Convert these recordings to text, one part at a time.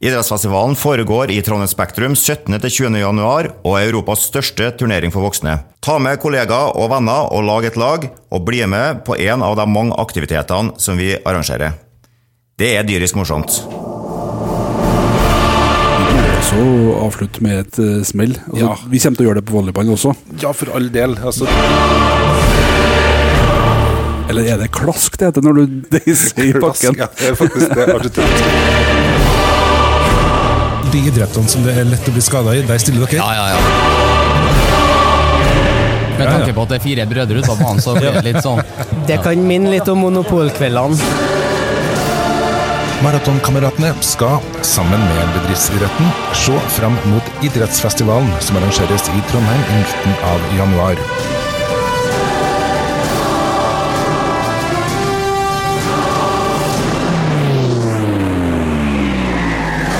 Idrettsfestivalen foregår i Trondheim Spektrum 17.-20. januar og er Europas største turnering for voksne. Ta med kollegaer og venner og lag et lag, og bli med på en av de mange aktivitetene som vi arrangerer. Det er dyrisk morsomt. Også avslutte med et uh, smell. Altså, Ja. Vi kommer til å gjøre det på volleyball også. Ja, for all del. Altså, Eller er det klask det heter når du deiser i bakken? Ja, det er faktisk det. De idrettene som det er lett å bli skada i, der stiller dere. Ja, ja, ja. Med tanke på at det er fire brødre ute banen, så blir det litt sånn Det kan minne litt om monopolkveldene. Maratonkameratene skal, sammen med bedriftsidretten, se fram mot idrettsfestivalen som arrangeres i Trondheim i midten av januar.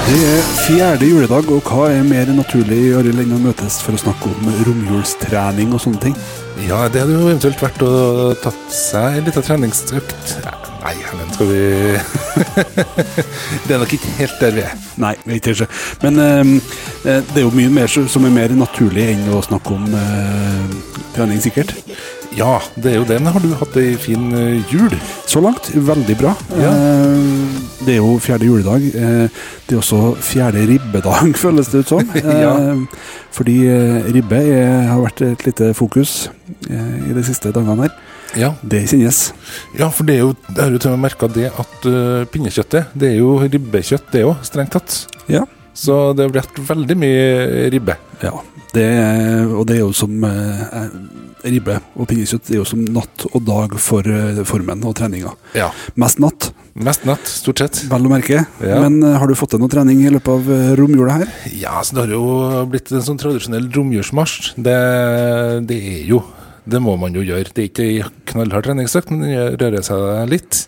Det er fjerde juledag, og hva er mer naturlig Arild enn å møtes for å snakke om romjulstrening og sånne ting? Ja, det hadde jo eventuelt vært å tatt seg en liten treningsøkt. Nei, men skal vi Det er nok ikke helt der vi er. Nei, vet ikke. Men eh, eh, det er jo mye mer som er mer naturlig enn å snakke om eh, trening, sikkert. Ja, det er jo det. Men har du hatt ei en fin eh, jul? Så langt, veldig bra. Ja. Eh, det er jo fjerde juledag. Eh, det er også fjerde ribbedag, føles det ut som. Ja. Fordi ribbe er, har vært et lite fokus i de siste dagene her. Ja. Det kjennes. ja, for det er jo, jeg har jo til og med merka det at uh, pinnekjøttet, det er jo ribbekjøtt, det òg, strengt tatt. Ja. Så det har blitt veldig mye ribbe. Ja, det, er- og det er jo som eh, eh, Ribbe og pinnekjøtt det er jo som natt og dag for eh, formen og treninga. Ja. Mest natt, Mest natt, stort sett. vel å merke. Ja. Men eh, har du fått til noe trening i løpet av eh, romjula her? Ja, så det har jo blitt en sånn tradisjonell romjulsmarsj. Det, det er jo Det må man jo gjøre. Det er ikke knallhard treningsøkt, men den rører seg litt.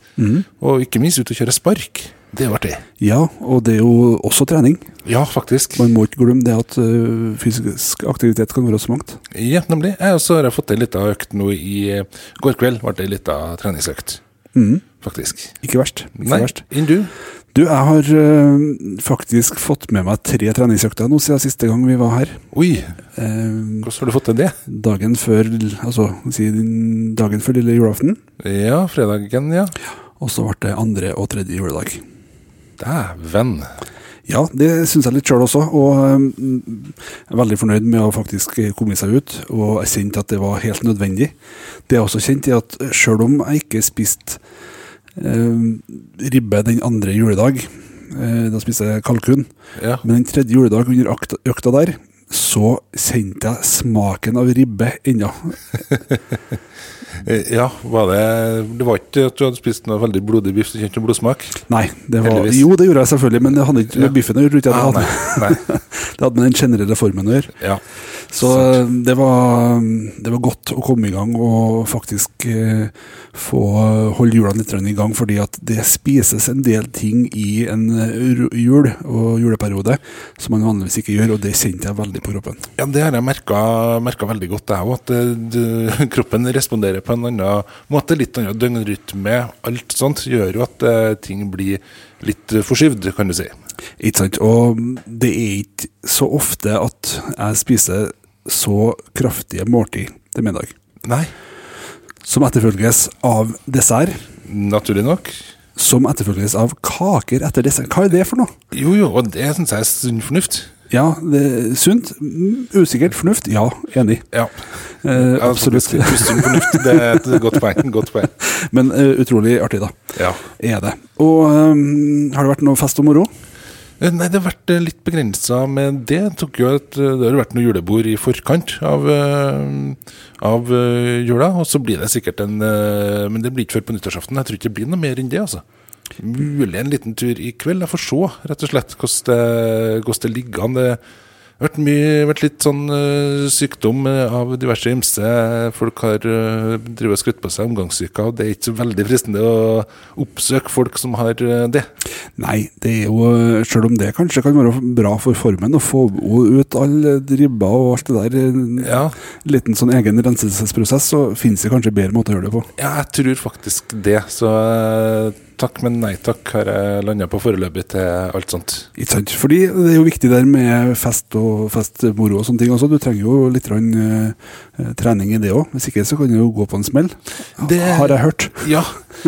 Og ikke minst ut og kjøre spark. Det er jo artig. Ja, og det er jo også trening. Ja, faktisk. Man må ikke glemme det at uh, fysisk aktivitet kan være så mangt. Ja, nemlig. Jeg også har fått ei lita økt nå i eh, går kveld. Ble det ei lita treningsøkt. Mm. Faktisk. Ikke verst. Ikke Nei, verst. enn du? Du, jeg har uh, faktisk fått med meg tre treningsøkter nå siden siste gang vi var her. Oi, hvordan har du fått til det? dagen før altså, dagen før lille julaften. Ja, fredagen, ja. Og så ble det andre og tredje juledag. Dæven. Ja, det syns jeg litt sjøl også. Og um, jeg er veldig fornøyd med å faktisk komme seg ut. Og jeg kjente at det var helt nødvendig. Det jeg også kjente, er at sjøl om jeg ikke spiste um, ribbe den andre juledag, eh, da spiste jeg kalkun, Ja. men den tredje juledag under økta der, så kjente jeg smaken av ribbe ennå. Ja, var det Det var ikke at du hadde spist noe veldig blodig biff som kjente blodsmak? Nei, det var, Heldigvis. jo det gjorde jeg selvfølgelig, men det hadde ikke med Ja. biffen å gjøre. ikke Ah, Det nei, hadde, nei. det hadde med den generelle formen å gjøre. Ja. Så eh, det var, det var godt å komme i gang og faktisk eh, få holde hjulene litt i gang, fordi at det spises en del ting i en eh, jul og juleperiode som man vanligvis ikke gjør, og det kjente jeg veldig på kroppen. Ja, det har jeg merka veldig godt, jeg òg. At det, det, kroppen responderer på en annen måte. Litt annen døgnrytme. Alt sånt gjør jo at eh, ting blir litt eh, forskyvd, kan du si. Ikke sant? Og det er ikke så ofte at jeg spiser så kraftige måltid til middag, Nei, som etterfølges av dessert, naturlig nok. som etterfølges av kaker etter dessert. Hva er det for noe? Jo, jo, og det syns jeg er sunn fornuft. Ja, det er sunt. Usikkert. Fornuft. Ja, enig. Ja, Eh, absolutt. Sunn fornuft, det er et godt poeng. Godt poeng. Men uh, utrolig artig, da. Ja. Er det. Og um, har det vært noe fest og moro? Eh, Nei, det har vært eh, litt begrensa med det. Tok jo et, eh, det har vært noe julebord i forkant av, av jula, og så blir det sikkert en Men det blir ikke før på nyttårsaften. Jeg tror ikke det blir noe mer enn det, altså. Mulig en liten tur i kveld. Jeg får se, rett og slett, hvordan det, hvordan det ligger an. Det vært, mye, vært litt sånn uh, sykdom eh, av diverse ymse. Folk har uh, og skrytt på seg omgangssyke, og det er ikke så veldig fristende å oppsøke folk som har uh, det. Nei, det er jo eh, Selv om det kanskje kan være bra for formen å få ut alle ribber og alt det der, en Ja. liten sånn egen renselsesprosess, så finnes det kanskje bedre måter å gjøre det på. Ja, jeg tror faktisk det. Så jeg takk, men nei takk, har jeg landa på foreløpig til alt sånt. Ikke sant? Fordi det er jo viktig der med fest og festmoro og sånne ting også. Du trenger jo litt rann, eh, trening i det òg. Hvis ikke så kan du jo gå på en smell. Det- Har jeg hørt. Ja,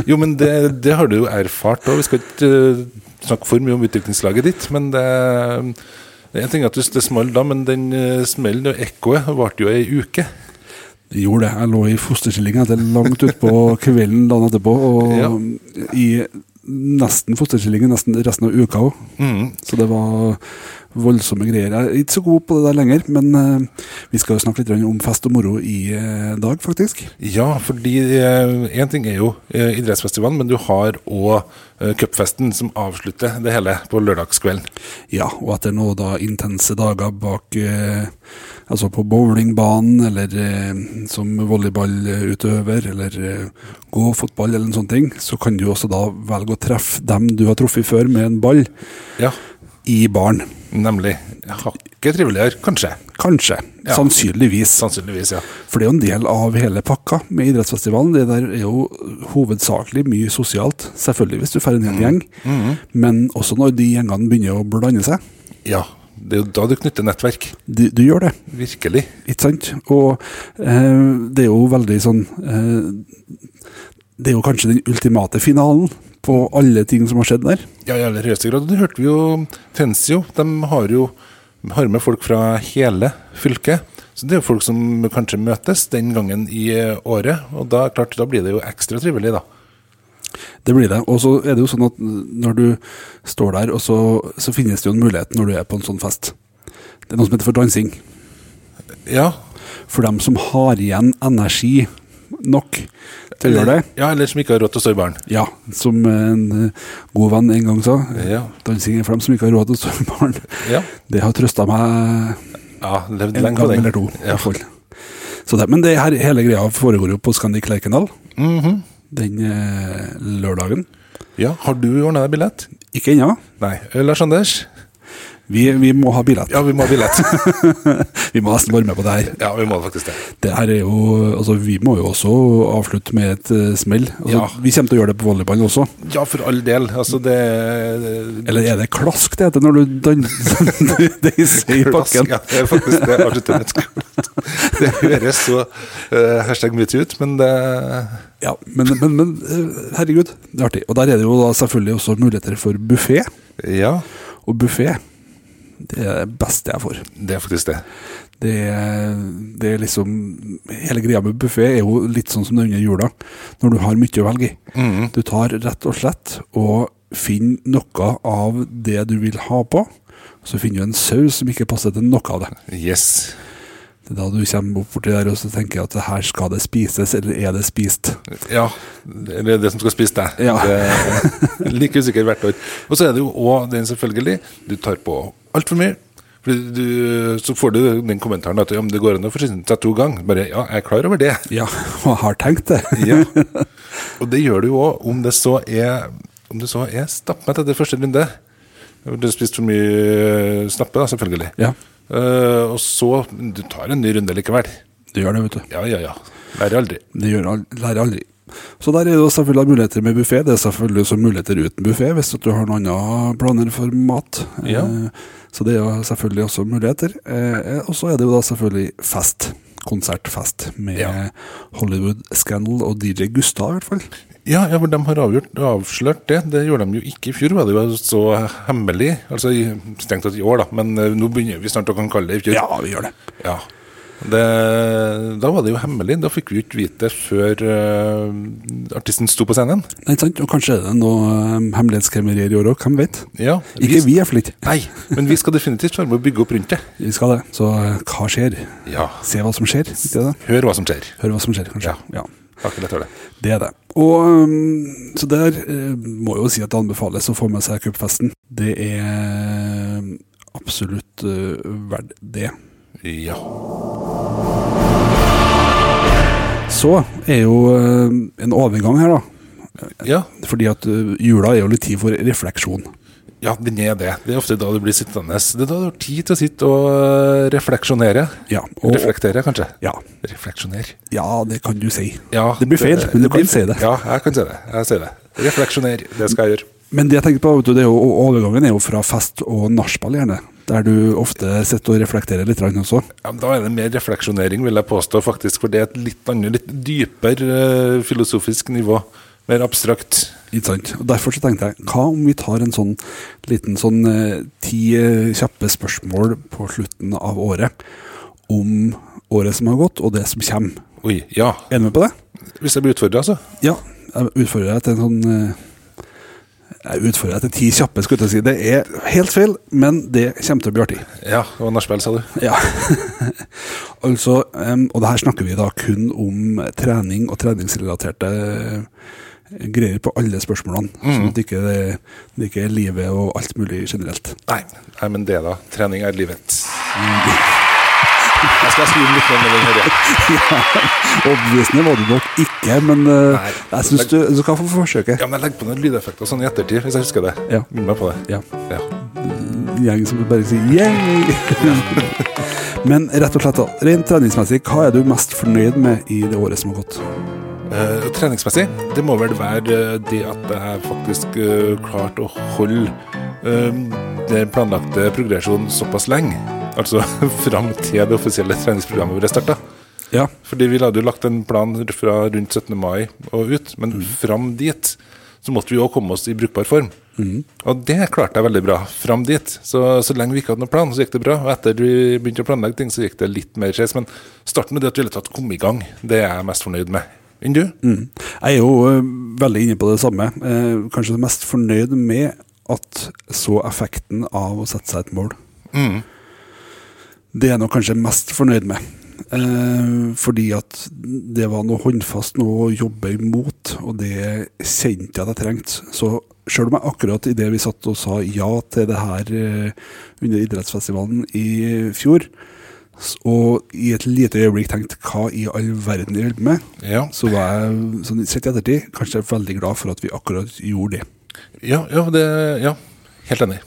jo, men det, det har du jo erfart òg. Vi skal ikke eh, snakke for mye om utviklingslaget ditt, men det en ting er at det smalt da, men den eh, smellen og ekkoet varte jo ei uke. Gjorde det. Jeg lå i fosterstilling etter langt utpå kvelden dagen etterpå. Og Ja. i nesten fosterstilling nesten resten av uka òg. Mm. Så det var voldsomme greier. Jeg er ikke så god på det der lenger, men uh, vi skal jo snakke litt om fest og moro i uh, dag, faktisk. Ja, fordi én ting er jo eh, idrettsfestivalen, men du har òg eh, cupfesten som avslutter det hele på lørdagskvelden. Ja, og etter nå da intense dager bak eh, Altså på bowlingbanen, eller eh, som volleyballutøver, eller eh, gå fotball, eller en sånn ting, så kan du også da velge å treffe dem du har truffet før med en ball, Ja, i baren. nemlig. Hakket triveligere, kanskje. Kanskje. Ja. Sannsynligvis. Sannsynligvis, ja. For det er jo en del av hele pakka med idrettsfestivalen. Det der er jo hovedsakelig mye sosialt, selvfølgelig hvis du får en hel gjeng. Men også når de gjengene begynner å blande seg. Ja, det er jo da du knytter nettverk. Du, du gjør det. Virkelig. Ikke sant? Og eh, det er jo veldig sånn eh, Det er jo kanskje den ultimate finalen på alle ting som har skjedd der. Ja, i aller høyeste grad. Det hørte vi jo Tensio. De har jo har med folk fra hele fylket. Så det er jo folk som kanskje møtes den gangen i eh, året. Og da, klart, da blir det jo ekstra trivelig, da. Det blir det. Og så er det jo sånn at når du står der, og så, så finnes det jo en mulighet når du er på en sånn fest. Det er noe som heter for dansing. Ja. For dem som har igjen energi nok til å gjøre det. Ja, eller som ikke har råd til å stå i baren. Ja, som en eh, god venn en gang sa. Ja. Dansing er for dem som ikke har råd til å stå i baren. Ja. Det har trøsta meg ja levd en gang eller to. Ja. I fall. Så det, men det her, hele greia foregår jo på Scandic Lerkendal Mhm. den eh, lørdagen. ja. Har du ordna deg billett? Ikke ennå. Nei. Eh, Lars Anders? Vi, vi må ha billett. Ja, vi må ha billett. Vi må nesten være med på det her. ja, vi må faktisk det. Det her er jo, altså Vi må jo også avslutte med et uh, smell. Altså, Ja. Vi kommer til å gjøre det på volleyball også. Ja, for all del. Altså, det Eller er det klask det heter når du danser i pakken? Klask, Ja, det er faktisk det. Det høres så uh, hashtag mye ut, men det Ja, men, men, men eh, herregud, det er artig. Og der er det jo da selvfølgelig også muligheter for buffé. Ja, Og buffé, det er det beste jeg får. det er faktisk det. Det, er- det er liksom Hele greia med buffé er jo litt sånn som det er under jula, når du har mye å velge i. Mm. Du tar rett og slett og finner noe av det du vil ha på, så finner du en saus som ikke passer til noe av det. Yes. Det er da du kommer opp borti der og så tenker jeg at det her skal det spises, eller er det spist? Ja, det er det som skal spise deg. Ja. Det like usikker hvert år. Og så er det jo òg den selvfølgelig Du tar på altfor mye. Du, så får du den kommentaren at ja, det går an å forsyne seg to ganger. Bare ja, jeg er klar over det. Ja, og har tenkt det. Ja. Og det gjør du jo òg, om det så er Om det så er stappmett etter første runde. Du har spist for mye snappe, da, selvfølgelig. Ja, Uh, og så Du tar en ny runde likevel. du gjør det, vet du. Ja, ja, ja. Lærer aldri. Det gjør aldri. lærer aldri. Så der er det selvfølgelig muligheter med buffé. Det er selvfølgelig også muligheter uten buffé, hvis du har noen andre planer for mat. Ja. Eh, Så det er jo selvfølgelig også muligheter. Eh, Og så er det jo da selvfølgelig fest. Konsertfest med Ja. Hollywood Scandal og DJ Gustav, i hvert fall. Ja, ja, de har avgjort, avslørt det. Det gjorde de jo ikke i fjor, var det jo så hemmelig. Altså strengt tatt i år, da, men eh, nå begynner vi snart å kan kalle det i fjor. Ja, vi gjør det. Ja. Det, da var det jo hemmelig. Da fikk vi jo ikke vite det før uh, artisten sto på scenen. Nei, sant? Og kanskje er det noe um, hemmelighetskremmerier i år òg, hvem vet? Ja, Ikke vi, iallfall ikke. Nei, men vi skal definitivt med å bygge opp rundt det. Vi skal det. Så uh, hva skjer? Ja. Se hva som skjer, ikke det? Hør hva som skjer. Hør hva som skjer, kanskje. Ja. ja. Akkurat det. Det er det. Og um, Så der uh, må jeg jo si at det anbefales å få med seg cupfesten. Det er absolutt verdt det. Ja. Så er jo uh, en overgang her, da. ja. Fordi at uh, jula er jo litt tid for refleksjon. Ja, den er det. Det er ofte da du blir sittende. Det er da du har tid til å sitte og eh, refleksjonere. Ja, og, Reflektere, kanskje. ja, Refleksjonere. ja, det kan du si. Ja, Det blir feil, men du kan si det. Ja, jeg kan si det. Jeg sier det. Refleksjoner, det skal jeg gjøre. Men det jeg tenker på, vet du, det er jo, overgangen er jo fra fest og nachspiel, gjerne. Der du ofte sitter og reflekterer litt også. Ja, da er det mer refleksjonering, vil jeg påstå, faktisk. For det er et litt annet, litt dypere eh, filosofisk nivå. Mer abstrakt. Ikke sant? Og Derfor så tenkte jeg, hva om vi tar en sånn liten sånn eh, ti eh, kjappe spørsmål på slutten av året om året som har gått, og det som kommer. Oi, ja. Er du med på det? Hvis jeg blir utfordra, altså. Ja. Jeg utfordrer deg til en sånn Jeg utfordrer deg til ti kjappe, skulle jeg si. Det er helt feil, men det kommer til å bli artig. Ja, og nachspiel, sa du. Ja. altså, um, og det her snakker vi da kun om trening og treningsrelaterte eh, greier på alle spørsmålene. Sånn at det ikke det, det ikke er livet og alt mulig generelt. Nei, nei, men det, da. Trening er livet. Jeg skal skrive litt med den her. ja. Overbevisende var du nok ikke, men uh, jeg syns du, du skal få forsøke. Ja, men legger på noen lydeffekter sånn i ettertid, hvis jeg husker det. Ja. Minn meg på det. Ja. Ja. Gjeng som bare sier yeah! men rett og slett, da, rent treningsmessig, hva er du mest fornøyd med i det året som har gått? Uh, treningsmessig, det må vel være eh, det at jeg faktisk uh, klarte å holde uh, den planlagte progresjonen såpass lenge. Altså fram til det offisielle treningsprogrammet ble starta. Ja. Fordi vi hadde jo lagt en plan fra rundt 17. mai og ut, men fram dit så måtte vi òg komme oss i brukbar form. Og det klarte jeg veldig bra fram dit. Så, så lenge vi ikke hadde noen plan, så gikk det bra. Og etter vi begynte å planlegge ting, så gikk det litt mer skeis. Men starten med det at vi hele tatt kom i gang, det er jeg mest fornøyd med. Enn du? Mm. Jeg er jo uh, veldig inne på det samme. Uh, kanskje mest fornøyd med at så effekten av å sette seg et mål. Det er jeg nok kanskje mest fornøyd med. Eh, fordi at det var noe håndfast, noe å jobbe imot, og det kjente jeg at jeg trengte. Så sjøl om jeg akkurat idet vi satt og sa ja til det her eh, under idrettsfestivalen i fjor, og i et lite øyeblikk tenkte hva i all verden jeg holder med, Ja. så var jeg sånn, sett i ettertid kanskje veldig glad for at vi akkurat gjorde det. Ja, ja, det, ja. helt enig.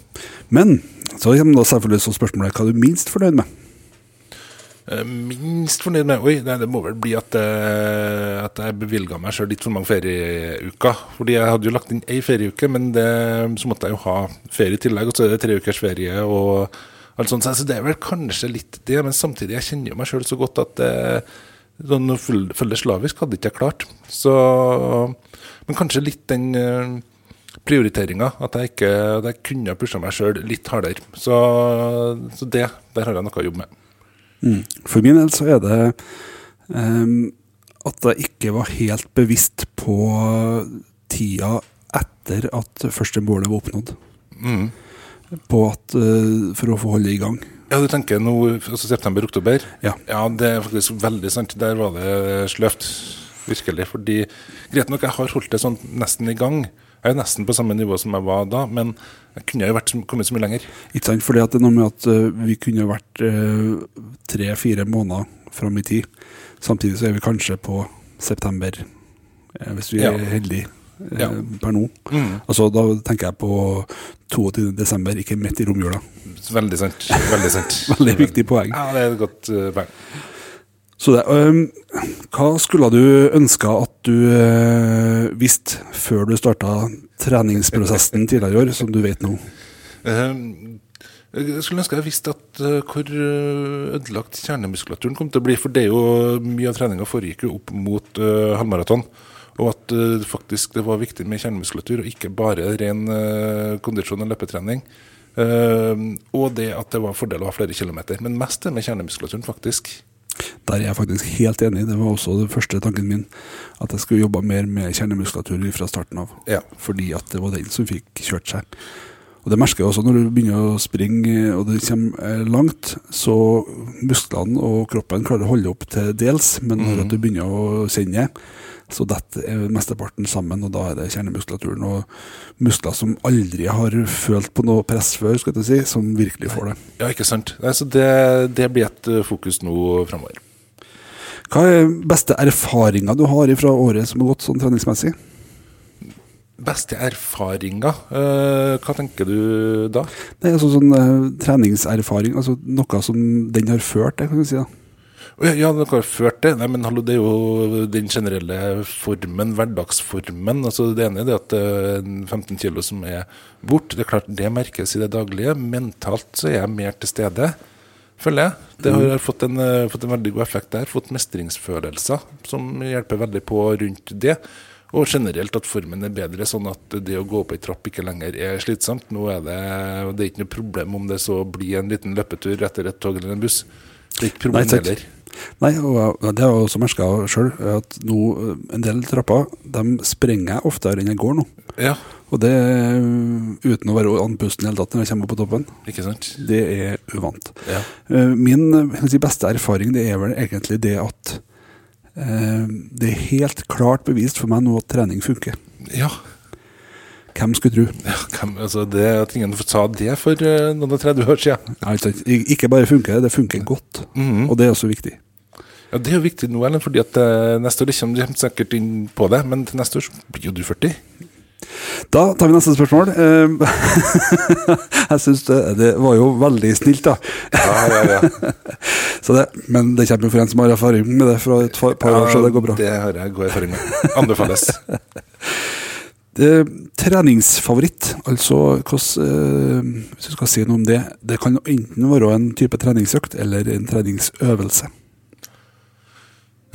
Men så kommer da selvfølgelig så spørsmålet hva er du minst fornøyd med? Eh, Minst fornøyd med Oi, nei, det må vel bli at, eh, at jeg bevilga meg sjøl litt for mange ferieuker. Fordi jeg hadde jo lagt inn ei ferieuke, men det, så måtte jeg jo ha ferie i tillegg. Og så er det tre ukers ferie og alt sånt. Så det er vel kanskje litt det, men samtidig jeg kjenner jo meg sjøl så godt at eh, sånn følge slavisk hadde ikke jeg klart. Så Men kanskje litt den prioriteringa. At jeg ikke at jeg kunne ha pusha meg sjøl litt hardere. Så, så det, der har jeg noe å jobbe med. For min del så er det um, at jeg ikke var helt bevisst på tida etter at første målet var oppnådd. Mm. På at, uh, for å få holde i gang. Ja, du tenker nå altså september-oktober? Ja. det er faktisk veldig sant. Der var det sløvt. Virkelig. Fordi greit nok, jeg har holdt det sånn nesten i gang. Jeg er nesten på samme nivå som jeg var da, men jeg kunne jo vært kommet så mye lenger. Ikke sant? for det er noe med at eh, vi kunne vært eh, tre-fire måneder fram i tid. Samtidig så er vi kanskje på september, eh, hvis vi Ja. er heldige eh, Ja. per nå. Mm. Altså, da tenker jeg på 22. desember, ikke midt i romjula. Veldig sant. Veldig sant. Veldig viktig poeng. Ja, det er et godt uh, poeng. Så det, um, hva skulle du ønske at du uh, visste før du starta treningsprosessen tidligere i år, som du vet nå? Um, Jeg skulle ønske jeg visste at uh, hvor eh, ødelagt kjernemuskulaturen kom til å bli. For det er jo mye av treninga foregikk jo opp mot uh, halvmaraton. Og at uh, faktisk det var viktig med kjernemuskulatur, og ikke bare ren uh, kondisjon og løpetrening. Eh, og det at det var fordel å ha flere kilometer. Men mest det med kjernemuskulaturen, faktisk. Der er jeg faktisk helt enig. Det var også den første tanken min. At jeg skulle jobbe mer med kjernemuskulatur fra starten av. Ja. Fordi at det var den som fikk kjørt seg. Og det merker jeg også når du begynner å springe og det kommer eh, langt, så musklene og kroppen klarer å holde opp til dels, men når mm. du begynner å kjenne, så detter eh, mesteparten sammen, og da er det kjernemuskulaturen og muskler som aldri har følt på noe press før, skal jeg si, som virkelig får det. Ja, ikke sant. Nei, så det, det blir et eh, fokus nå framover. Hva er beste erfaringa du har fra året som har gått sånn treningsmessig? Beste erfaringa, eh, hva tenker du da? Det er altså sånn treningserfaring, altså noe som den har ført til, kan du si. da. Ja, det har ført det. Nei, men hallo, det er jo den generelle formen, hverdagsformen. Altså, det ene er det at det er en 15 kilo som er borte. Det er klart, det merkes i det daglige. Mentalt så er jeg mer til stede, føler jeg. Det har har fått en, eh, fått en veldig god effekt der. Fått mestringsfølelser som hjelper veldig på rundt det. Og generelt at formen er bedre, sånn at det å gå opp ei trapp ikke lenger er slitsomt. Nå er det, det er ikke noe problem om det så blir en liten løpetur etter et tog eller en buss. Det er ikke heller. Nei, og det har jeg også merka sjøl, at nå en del trapper de sprenger jeg oftere enn jeg går nå. Ja, Og det uten å være andpusten i hele tatt når jeg kommer på toppen. ikke sant? Det er uvant. Ja. Eh, Min si, beste erfaring det er vel egentlig det at eh, det er helt klart bevist for meg nå at trening funker. Ja. Hvem skulle tro? ja hvem, altså det, at ingen sa det for uh, noen og 30 år siden. Nei, ikke Ikke bare funker det, det funker godt. Mhm. Og det er også viktig. Ja, Det er jo viktig nå, Ellen, fordi at uh, neste år kommer du sikkert inn på det, men til neste år blir jo du 40. Da tar vi neste spørsmål. Eh, jeg syns det, det var jo veldig snilt, da. Ja, ja, ja. Så det, men det kommer jo fra en som har erfaring med det fra et par par år, så det går bra. Det har jeg god erfaring med. Anbefales. Eh, treningsfavoritt, altså hvordan, eh, Hvis du skal si noe om det Det kan enten være en type treningsøkt eller en treningsøvelse.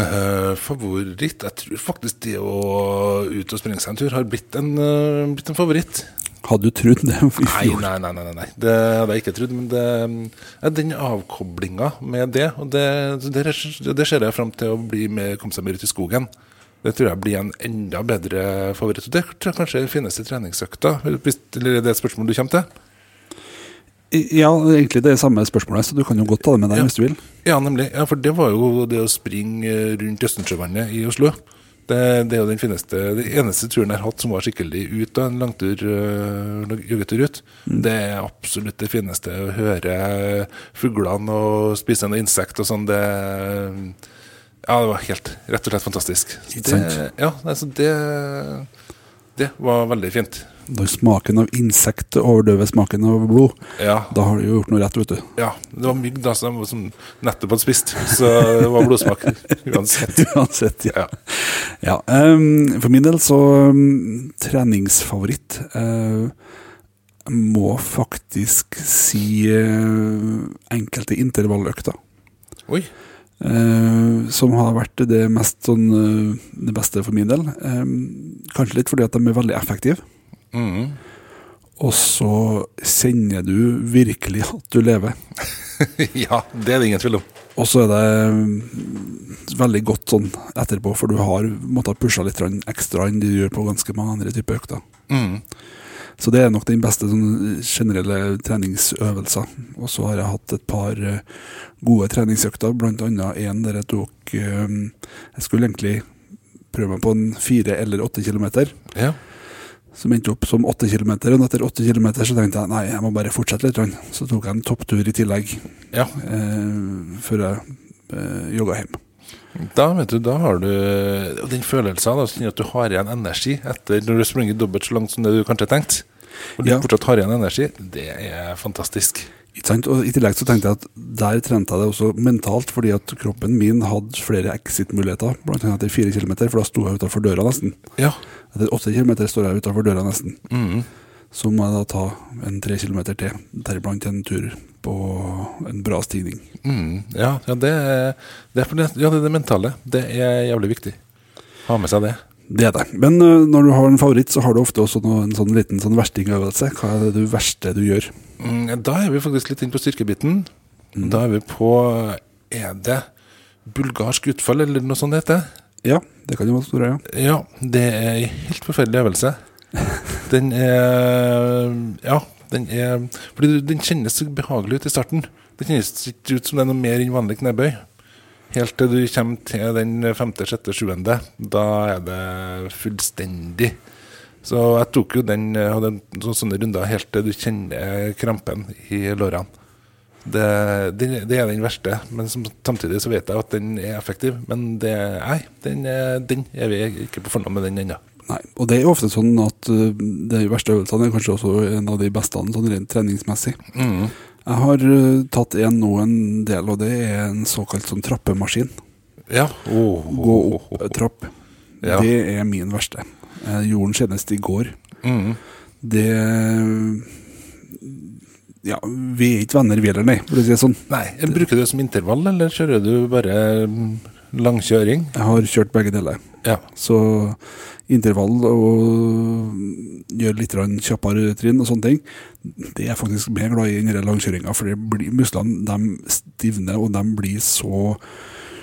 Eh, favoritt? Jeg tror faktisk det å ut og springe seg en tur har blitt en, uh, blitt en favoritt. Hadde du trodd det i fjor? nei, nei, nei, nei. Det hadde jeg ikke trodd. Men det er den avkoblinga med det, og det, det, det ser jeg fram til å bli med, komme seg mer ut i skogen. Det tror jeg blir en enda bedre favoritt. Og det tror jeg kanskje finnes i treningsøkta. Eller er det et spørsmål du kommer til? Ja, egentlig det er samme spørsmålet, så du kan jo godt ta det med deg Ja. hvis du vil. Ja, nemlig. Ja, For det var jo det å springe eh, rundt Østensjøvannet i Oslo. Det, det er jo den fineste, den eneste turen jeg har hatt som var skikkelig ut, av en langtur, øh, joggetur ut. Det er absolutt det fineste å høre fuglene og spise noen insekt og sånn. Det Ja, det var helt rett og slett fantastisk. Det, ja, altså det Det var veldig fint. Når smaken av insekt overdøver smaken av blod, Ja. da har du jo gjort noe rett, vet du. ja det var mygg da som, som nettopp hadde spist, så det var blodsmak uansett. Uansett, ja. Ja. ja um, for min del så um, treningsfavoritt uh, må faktisk si uh, enkelte intervalløkter. Oi. Eh, som har vært det mest sånn eh, det beste for min del. Ehm, kanskje litt fordi at de er veldig effektive. Mm. Og så kjenner du virkelig at du lever. ja, det er det ingen tvil om. Og så er det mm, veldig godt sånn etterpå, for du har måttet pusha litt ekstra enn du gjør på ganske mange andre typer økter. Mhm. Så det er nok den beste sånn, generelle treningsøvelsen. Og så har jeg hatt et par eh, gode treningsøkter, annet en der jeg tok eh, Jeg skulle egentlig prøve meg på en fire eller åtte kilometer, Ja. som endte opp som åtte kilometer. Og etter åtte kilometer så tenkte jeg nei, jeg må bare fortsette litt. Så tok jeg en topptur i tillegg ja. eh, før jeg eh, jogga hjem. Da vet du, da har du den følelsen da, sånn at du har igjen energi etter når du springer dobbelt så langt som det du kanskje har tenkt. Og du Ja. fortsatt har igjen energi. Det er fantastisk. Og I tillegg så tenkte jeg at der trente jeg det også mentalt, fordi at kroppen min hadde flere exit-muligheter, blant annet etter fire kilometer, for da sto jeg utenfor døra nesten. Ja. Etter åtte kilometer står jeg utenfor døra nesten. Mhm. Så må jeg da ta en tre kilometer til, deriblant en tur på en bra stigning. Mm, ja, ja, det det er det, ja, det er det mentale. Det er jævlig viktig. Ha med seg det. Det er det. Men uh, når du har en favoritt, så har du ofte også noe, en sånn liten sånn verstingøvelse. Hva er det du verste du gjør? Mm, Da er vi faktisk litt inne på styrkebiten. Da er vi på Er det bulgarsk utfall, eller noe sånt det heter? Ja, det kan jo være ja. Ja, det er en helt forferdelig øvelse. Den er Ja, den er Fordi den kjennes behagelig ut i starten. Det kjennes ikke ut som det er noe mer enn vanlig knebøy. Helt til du kommer til den femte, sjette, sjuende. Da er det fullstendig. Så jeg tok jo den hadde sånn- sånne runder helt til du kjenner krampen i lårene. Det, det, det er den verste, men som, samtidig så vet jeg at den er effektiv. Men det, nei, den, den er vi ikke på fornavn med den ennå. Nei, og det er jo ofte sånn at ø, de verste øvelsene er kanskje også en av de beste sånn rent treningsmessig. Mm. Jeg har eh, tatt en nå en del, og det er en såkalt sånn trappemaskin. Ja. Oh, Gå opp en trapp. Ja. Det er min verste. Jeg gjorde den senest i går. Mm. Det Ja, vi er ikke venner, vi heller, nei, for å si det sånn. Nei, Bruker du det som intervall, eller kjører du bare mm, langkjøring? Jeg har kjørt begge deler. Ja. Så intervall og gjøre litt kjappere trinn og sånne ting, det er jeg faktisk mer glad i enn den langkjøringa. For blir, musklene de stivner, og de blir så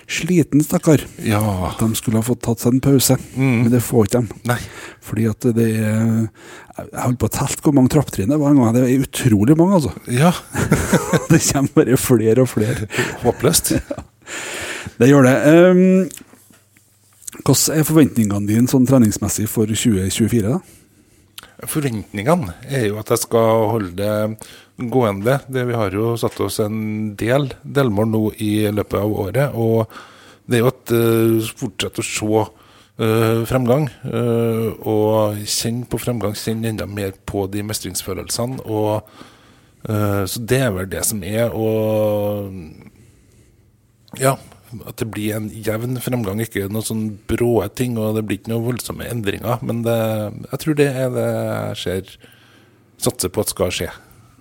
sliten, stakkar. Ja. De skulle ha fått tatt seg en pause, Mm. men det får ikke de. Nei. Fordi at det er Jeg holdt på å telle hvor mange trapptrinn det var en gang. Det er utrolig mange, altså. Ja. Det kommer bare flere og flere. Håpløst. Det gjør det. Um, hvordan er forventningene dine sånn treningsmessig for 2024? da? Forventningene er jo at jeg skal holde det gående. Det, vi har jo satt oss en del delmål nå i løpet av året. Og det er jo at uh, fortsette å se Uh, fremgang. Uh, og kjenne på fremgang, kjenne enda mer på de mestringsfølelsene. Og, uh, så det er vel det som er. Og ja, at det blir en jevn fremgang, ikke noen sånn brå ting. Og det blir ikke noen voldsomme endringer. Men det, jeg tror det er det jeg ser satser på at skal skje.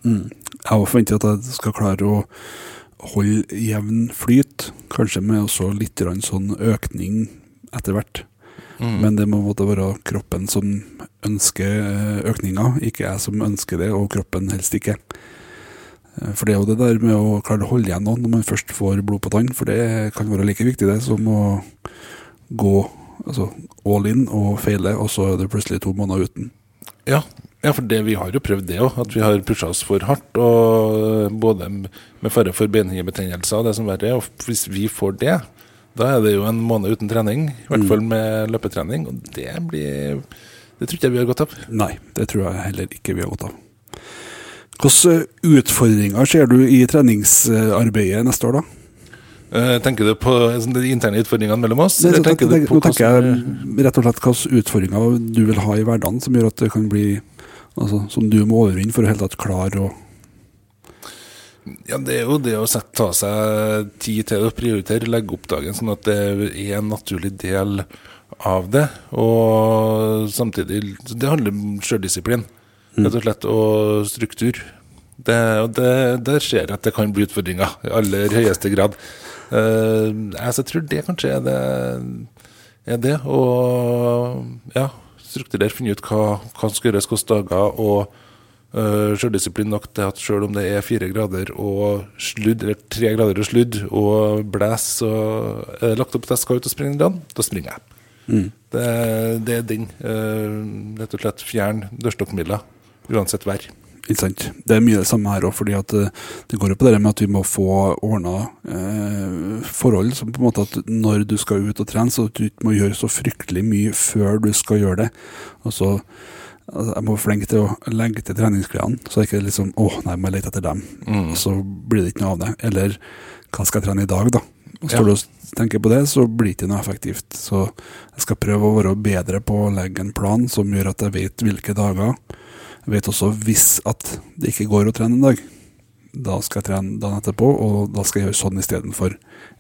Jeg har forventet at jeg skal klare å holde jevn flyt, kanskje med også litt sånn økning etter hvert. Men det må måtte være kroppen som ønsker økninger, økninga, ikke jeg som ønsker det, og kroppen helst ikke. Eh, For det er jo det der med å klare å holde igjen noen når man først får blod på tann, for det kan være like viktig det som å gå altså, all in og feile, og så er det plutselig to måneder uten. Ja, ja for det, vi har jo prøvd det òg, at vi har pusha oss for hardt. Og både med fare for benhinnebetennelser og det som verre er. Og hvis vi får det, da er det jo en måned uten trening. I hvert fall med løpetrening. Og det blir Det tror ikke jeg vi har godt av. Nei, det tror jeg heller ikke vi har godt av. Hvilke utfordringer ser du i treningsarbeidet neste år, da? Eh, tenker du på sånn, de interne utfordringene mellom oss? Nei, tenker, tenker, på nå tenker jeg rett og slett hvilke utfordringer du vil ha i hverdagen som gjør at det kan bli altså, Som du må overvinne for å helt tatt klare å Ja, det er jo det å sette, ta seg tid til å prioritere, legge opp dagen sånn at det er en naturlig del av det. Og samtidig Det handler om sjøldisiplin, rett og slett, og struktur. Det, det, der ser jeg at det kan bli utfordringer, i aller høyeste grad. Uh, altså, jeg tror det kanskje er det, er det. Og ja, strukturere, finne ut hva, hva som skal gjøres, hvilke dager. og Uh, Sjøldisiplin nok til at selv om det er fire grader og sludd, eller tre grader og sludd og blæs, og er lagt opp til jeg skal ut og springe en dag, da springer jeg. Det, det er den. Uh, rett og slett fjern dørstokkmila, uansett vær. Ikke sant. Det er mye det samme her òg, fordi at eh, det går jo på det med at vi må få ordna eh, forhold som på en måte at når du skal ut og trene, så du ikke må gjøre så fryktelig mye før du skal gjøre det. Og altså, jeg må være flink til å legge til treningsklærne, så det ikke liksom åh, nei, jeg må lete etter dem. Og så blir det ikke noe av det. Eller hva skal jeg trene i dag, da? Og Står du og tenker på det, så blir det ikke noe effektivt. Så jeg skal prøve å være bedre på å legge en plan som gjør at jeg vet hvilke dager. Jeg vet også hvis at det ikke går å trene en dag. Da skal jeg trene dagen etterpå, og da skal jeg gjøre sånn istedenfor.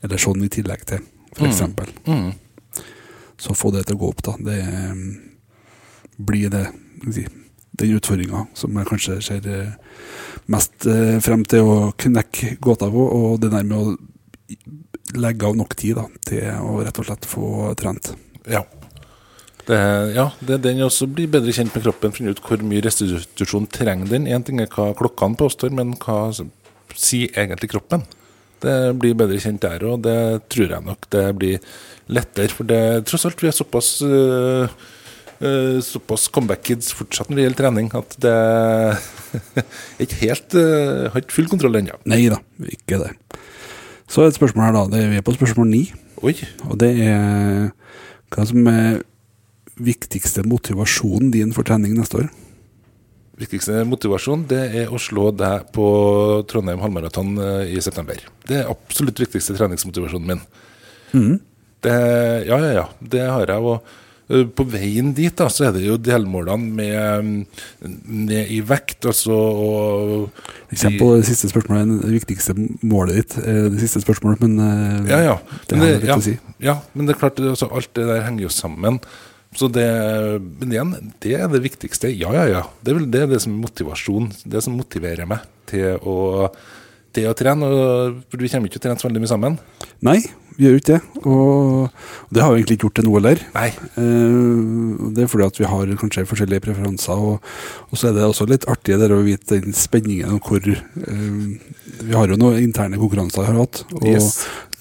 Eller sånn i tillegg til, f.eks. eksempel Mm. Så få det til å gå opp, da. Det eh, blir det den utfordringa som jeg kanskje ser eh, mest eh, frem til å knekke gåta på, og det der med å legge av nok tid da, til å rett og slett få trent. Ja. Det, ja, det er den også blir bedre kjent med kroppen, finne ut hvor mye restitusjon trenger den. Én ting er hva klokkene påstår, men hva sier egentlig kroppen? Det blir bedre kjent der, og det tror jeg nok det blir lettere. For det tross alt vi er såpass uh, uh, Såpass comeback-kids fortsatt når det gjelder trening, at det ikke helt uh, Har ikke full kontroll ennå. Nei da, ikke det. Så et spørsmål her, da. Det er, vi er på spørsmål ni. Oi. Og det er hva som er viktigste motivasjonen din for trening neste år? Viktigste motivasjon det er å slå deg på Trondheim halvmaraton eh, i september. Det er absolutt viktigste treningsmotivasjonen min. Det, ja, ja, ja. Det har jeg. Og Eh, På veien dit da, så er det jo delmålene med, med i vekt, altså og kommer på det siste spørsmålet, det viktigste målet ditt. eh, Det siste spørsmålet, men Ja, ja. det Men det, ja, si. ja, men det er klart, det, altså, alt det der henger jo sammen. Så det, men igjen, det er det viktigste. Ja, ja, ja. Det er det, er det som er motivasjon. Det som motiverer meg til å, til å trene. For vi kommer ikke til å trene så veldig mye sammen. Nei, vi gjør ikke det. Og det har vi egentlig ikke gjort til noe heller. Nei. Eh, Det er fordi at vi har kanskje forskjellige preferanser, og, og så er det også litt artig der å vite den spenningen og hvor eh, Vi har jo noen interne konkurranser vi har hatt, og Yes.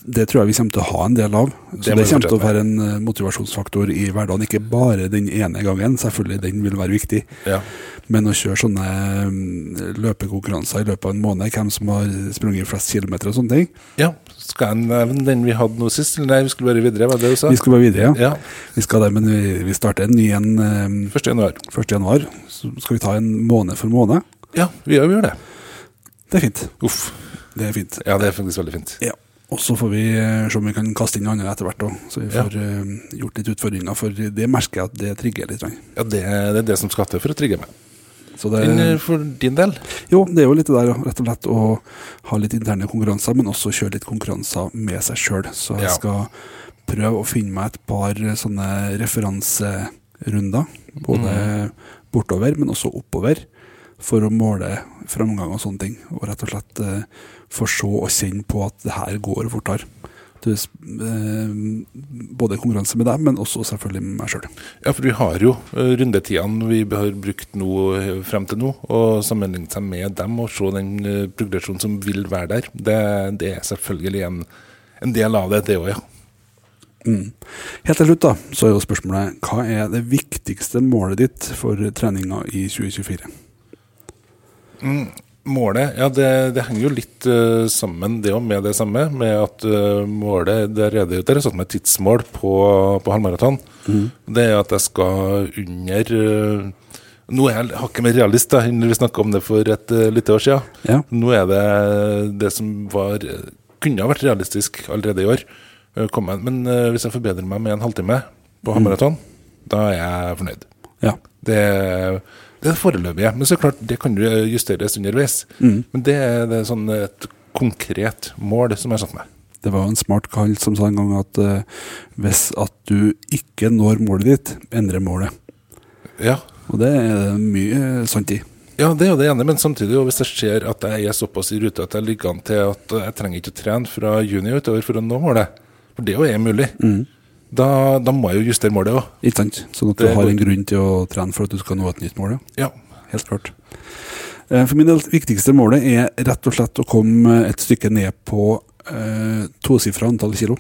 Det tror jeg vi kommer til å ha en del av. Så Det det, kommer til å være en eh, motivasjonsfaktor i hverdagen, ikke bare den ene gangen. Selvfølgelig, den vil være viktig. Ja. Men å kjøre sånne mm, løpekonkurranser i løpet av en måned, hvem som har sprunget flest kilometer og sånne ting ja. Skal jeg nevne den vi hadde nå sist? Eller nei, vi skulle bare videre, var det du sa? Vi skal bare videre, ja. Ja. Vi skal der, men vi, vi starter en ny en eh, 1. januar. 1. januar. Så skal vi ta en måned for måned. Ja, vi gjør, vi gjør det. Det er fint. Uff. Det er fint. Ja, det er faktisk veldig fint. Ja. Og så får vi eh, se om vi kan kaste inn andre etter hvert òg, så vi Ja. får eh, gjort litt utfordringer. For det merker jeg at det trigger litt. Ja, det, det er det som skal til for å trigge meg. Så det, eh, for din del? jo, det er jo litt det der, rett og slett, å ha litt interne konkurranser, men også kjøre litt konkurranser med seg sjøl. Så jeg Ja. skal prøve å finne meg et par sånne referanserunder, både mm. bortover, men også oppover, for å måle framgang og sånne ting. Og rett og slett eh, få se og kjenne på at det her går fortere. Eh, både konkurranse med deg, men også selvfølgelig med meg sjøl. Ja, for vi har jo eh, rundetidene vi har brukt nå eh, frem til nå, og sammenligne seg med dem og se den progresjonen som vil være der. Det, det er selvfølgelig en, en del av det, det òg, ja. Mm. Helt til slutt da, så er jo spørsmålet hva er det viktigste målet ditt for treninga i 2024? Målet, ja det, det henger jo litt uh, sammen det òg med det samme, med at uh, målet Der er det der jeg satt meg tidsmål på, på halvmaraton. Det er at jeg skal under uh, Nå er jeg hakket mer realist da, enn vi snakka om det for et lite år siden. Ja. Nå er det det som var kunne ha vært realistisk allerede i år. komme. Men hvis jeg forbedrer meg med en halvtime på halvmaraton, da er jeg fornøyd. Ja. Det, er det foreløpige. Men så klart, det kan jo justeres underveis. Men det er, det er sånn et konkret mål som jeg har satt meg. Det var jo en smart kall som sa en gang at uh, hvis at du ikke når målet ditt, endre målet. Ja. Og det er mye eh, sant i. ja, det er jo det ene, men samtidig, hvis jeg ser at jeg er såpass i rute at jeg ligger an til at jeg trenger ikke å trene fra juni utover for å nå målet, for det jo er mulig, da, da må jeg jo justere målet òg. Ikke sant? Sånn at du har en grunn til å trene for at du skal nå et nytt mål. ja. Ja. Helt klart. Eh, For min del, viktigste målet er rett og slett å komme et stykke ned på eh, tosifra antall kilo.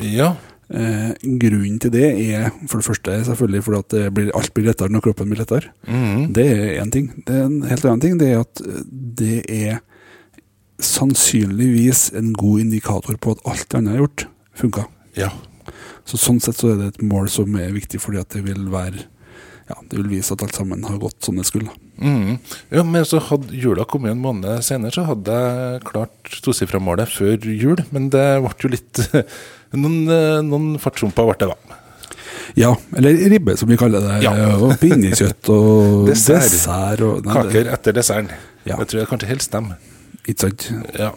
ja. Eh, grunnen til det er for det første selvfølgelig fordi at det blir, alt blir lettere når kroppen blir lettere. Mm. Det er én ting. Det er en helt annen ting det er at eh, det er sannsynligvis en god indikator på at alt annet jeg har gjort, funka. ja. Så sånn sett så er det et mål som er viktig fordi at det vil være ja, det vil vise at alt sammen har gått som det skulle. Mm. Ja, men så hadde jula kommet en måned senere, så hadde jeg klart tosifra-målet før jul. Men det ble jo litt Noen, noen fartshumper ble det, da. Ja, eller ribbe, som vi kaller det. Ja. Og pinnekjøtt og Dessert. dessert. og, nei, Kaker etter desserten. Ja. Det tror jeg kanskje helst dem. Ikke sant? Ja.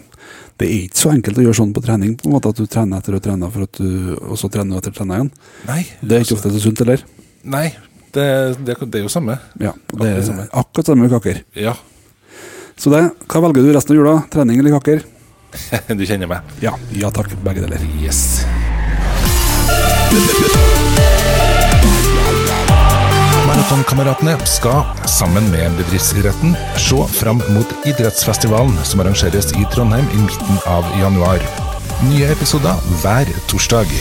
Det er ikke så enkelt å gjøre sånn på trening, på en måte at du trener etter å trene, for at du, og så trener du etter å trene igjen. Nei. Det er ikke ofte så sunt, eller? Nei, det, det, det er jo samme. Ja, det er samme. akkurat samme kaker. Ja, Så det, hva velger du resten av jula? Trening eller kaker? du kjenner meg. Ja, ja takk, begge deler. Yes. Maratonkameratene skal, sammen med bedriftsidretten, se fram mot idrettsfestivalen som arrangeres i Trondheim i midten av januar. Nye episoder hver torsdag.